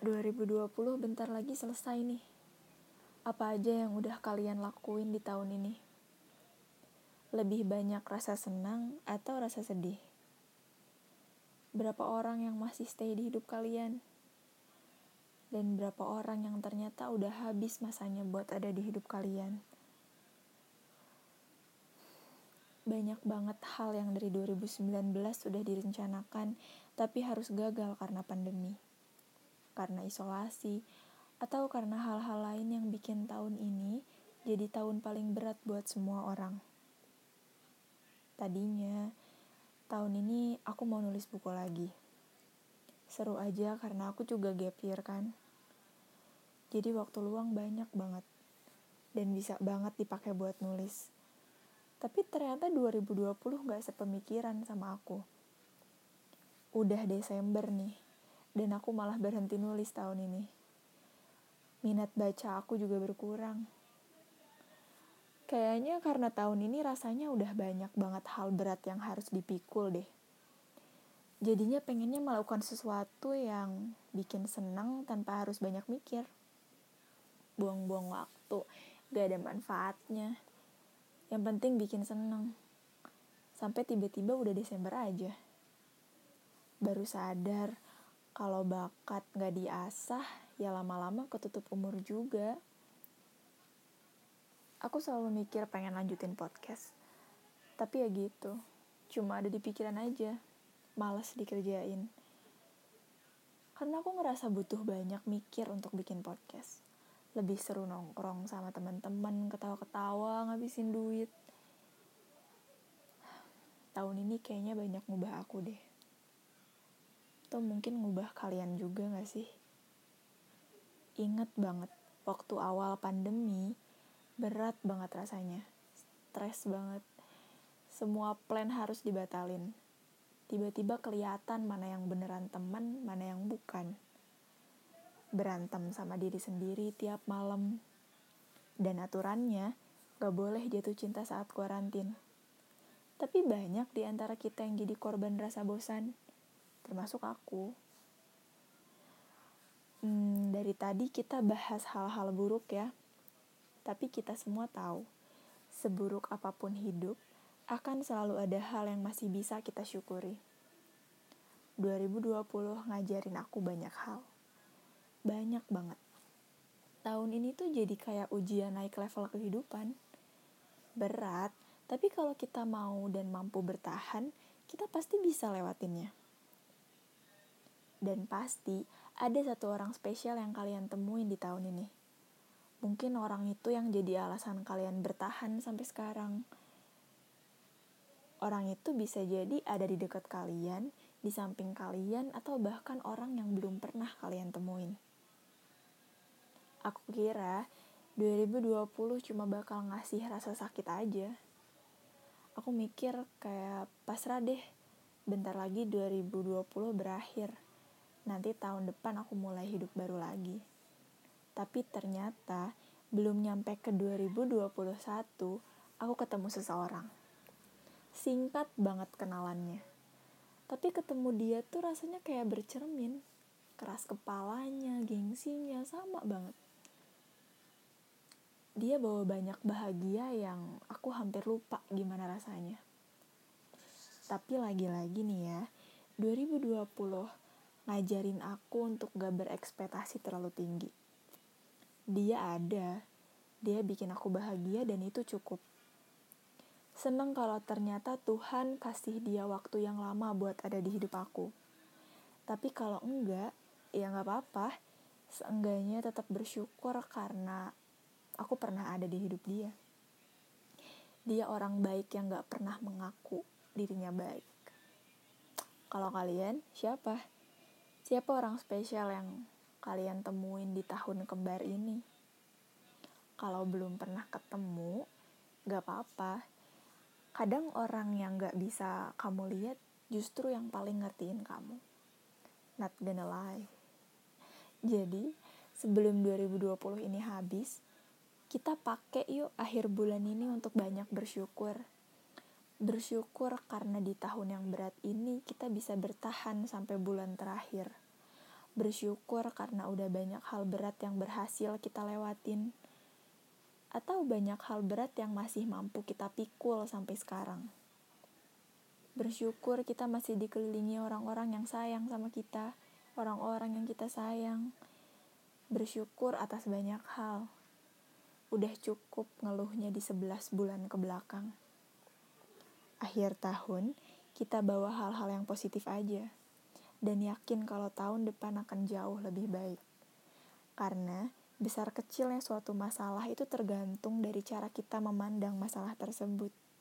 2020 bentar lagi selesai nih. Apa aja yang udah kalian lakuin di tahun ini? Lebih banyak rasa senang atau rasa sedih? Berapa orang yang masih stay di hidup kalian? Dan berapa orang yang ternyata udah habis masanya buat ada di hidup kalian? Banyak banget hal yang dari 2019 sudah direncanakan, tapi harus gagal karena pandemi karena isolasi, atau karena hal-hal lain yang bikin tahun ini jadi tahun paling berat buat semua orang. Tadinya, tahun ini aku mau nulis buku lagi. Seru aja karena aku juga gap year kan. Jadi waktu luang banyak banget. Dan bisa banget dipakai buat nulis. Tapi ternyata 2020 gak sepemikiran sama aku. Udah Desember nih dan aku malah berhenti nulis tahun ini. Minat baca aku juga berkurang. Kayaknya karena tahun ini rasanya udah banyak banget hal berat yang harus dipikul deh. Jadinya pengennya melakukan sesuatu yang bikin senang tanpa harus banyak mikir. Buang-buang waktu, gak ada manfaatnya. Yang penting bikin seneng. Sampai tiba-tiba udah Desember aja. Baru sadar kalau bakat nggak diasah ya lama-lama ketutup umur juga. Aku selalu mikir pengen lanjutin podcast. Tapi ya gitu cuma ada di pikiran aja. Males dikerjain. Karena aku ngerasa butuh banyak mikir untuk bikin podcast. Lebih seru nongkrong sama teman-teman ketawa-ketawa ngabisin duit. Tahun ini kayaknya banyak ngubah aku deh atau mungkin ngubah kalian juga gak sih? Ingat banget, waktu awal pandemi, berat banget rasanya. Stres banget. Semua plan harus dibatalin. Tiba-tiba kelihatan mana yang beneran teman, mana yang bukan. Berantem sama diri sendiri tiap malam. Dan aturannya, gak boleh jatuh cinta saat kuarantin. Tapi banyak di antara kita yang jadi korban rasa bosan termasuk aku. Hmm, dari tadi kita bahas hal-hal buruk ya, tapi kita semua tahu, seburuk apa pun hidup, akan selalu ada hal yang masih bisa kita syukuri. 2020 ngajarin aku banyak hal. Banyak banget. Tahun ini tuh jadi kayak ujian naik level kehidupan. Berat, tapi kalau kita mau dan mampu bertahan, kita pasti bisa lewatinnya. Dan pasti ada satu orang spesial yang kalian temuin di tahun ini. Mungkin orang itu yang jadi alasan kalian bertahan sampai sekarang. Orang itu bisa jadi ada di dekat kalian, di samping kalian, atau bahkan orang yang belum pernah kalian temuin. Aku kira 2020 cuma bakal ngasih rasa sakit aja. Aku mikir kayak pasrah deh, bentar lagi 2020 berakhir nanti tahun depan aku mulai hidup baru lagi. Tapi ternyata belum nyampe ke 2021, aku ketemu seseorang. Singkat banget kenalannya. Tapi ketemu dia tuh rasanya kayak bercermin. Keras kepalanya, gengsinya, sama banget. Dia bawa banyak bahagia yang aku hampir lupa gimana rasanya. Tapi lagi-lagi nih ya, 2020 ngajarin aku untuk gak berekspektasi terlalu tinggi. Dia ada, dia bikin aku bahagia dan itu cukup. Seneng kalau ternyata Tuhan kasih dia waktu yang lama buat ada di hidup aku. Tapi kalau enggak, ya gak apa-apa. Seenggaknya tetap bersyukur karena aku pernah ada di hidup dia. Dia orang baik yang gak pernah mengaku dirinya baik. Kalau kalian, siapa? Siapa orang spesial yang kalian temuin di tahun kembar ini? Kalau belum pernah ketemu, gak apa-apa. Kadang orang yang gak bisa kamu lihat justru yang paling ngertiin kamu. Not gonna lie. Jadi, sebelum 2020 ini habis, kita pakai yuk akhir bulan ini untuk banyak bersyukur. Bersyukur karena di tahun yang berat ini kita bisa bertahan sampai bulan terakhir bersyukur karena udah banyak hal berat yang berhasil kita lewatin, atau banyak hal berat yang masih mampu kita pikul sampai sekarang. Bersyukur kita masih dikelilingi orang-orang yang sayang sama kita, orang-orang yang kita sayang. Bersyukur atas banyak hal. Udah cukup ngeluhnya di 11 bulan ke belakang. Akhir tahun, kita bawa hal-hal yang positif aja. Dan yakin kalau tahun depan akan jauh lebih baik. Karena besar kecilnya suatu masalah itu tergantung dari cara kita memandang masalah tersebut.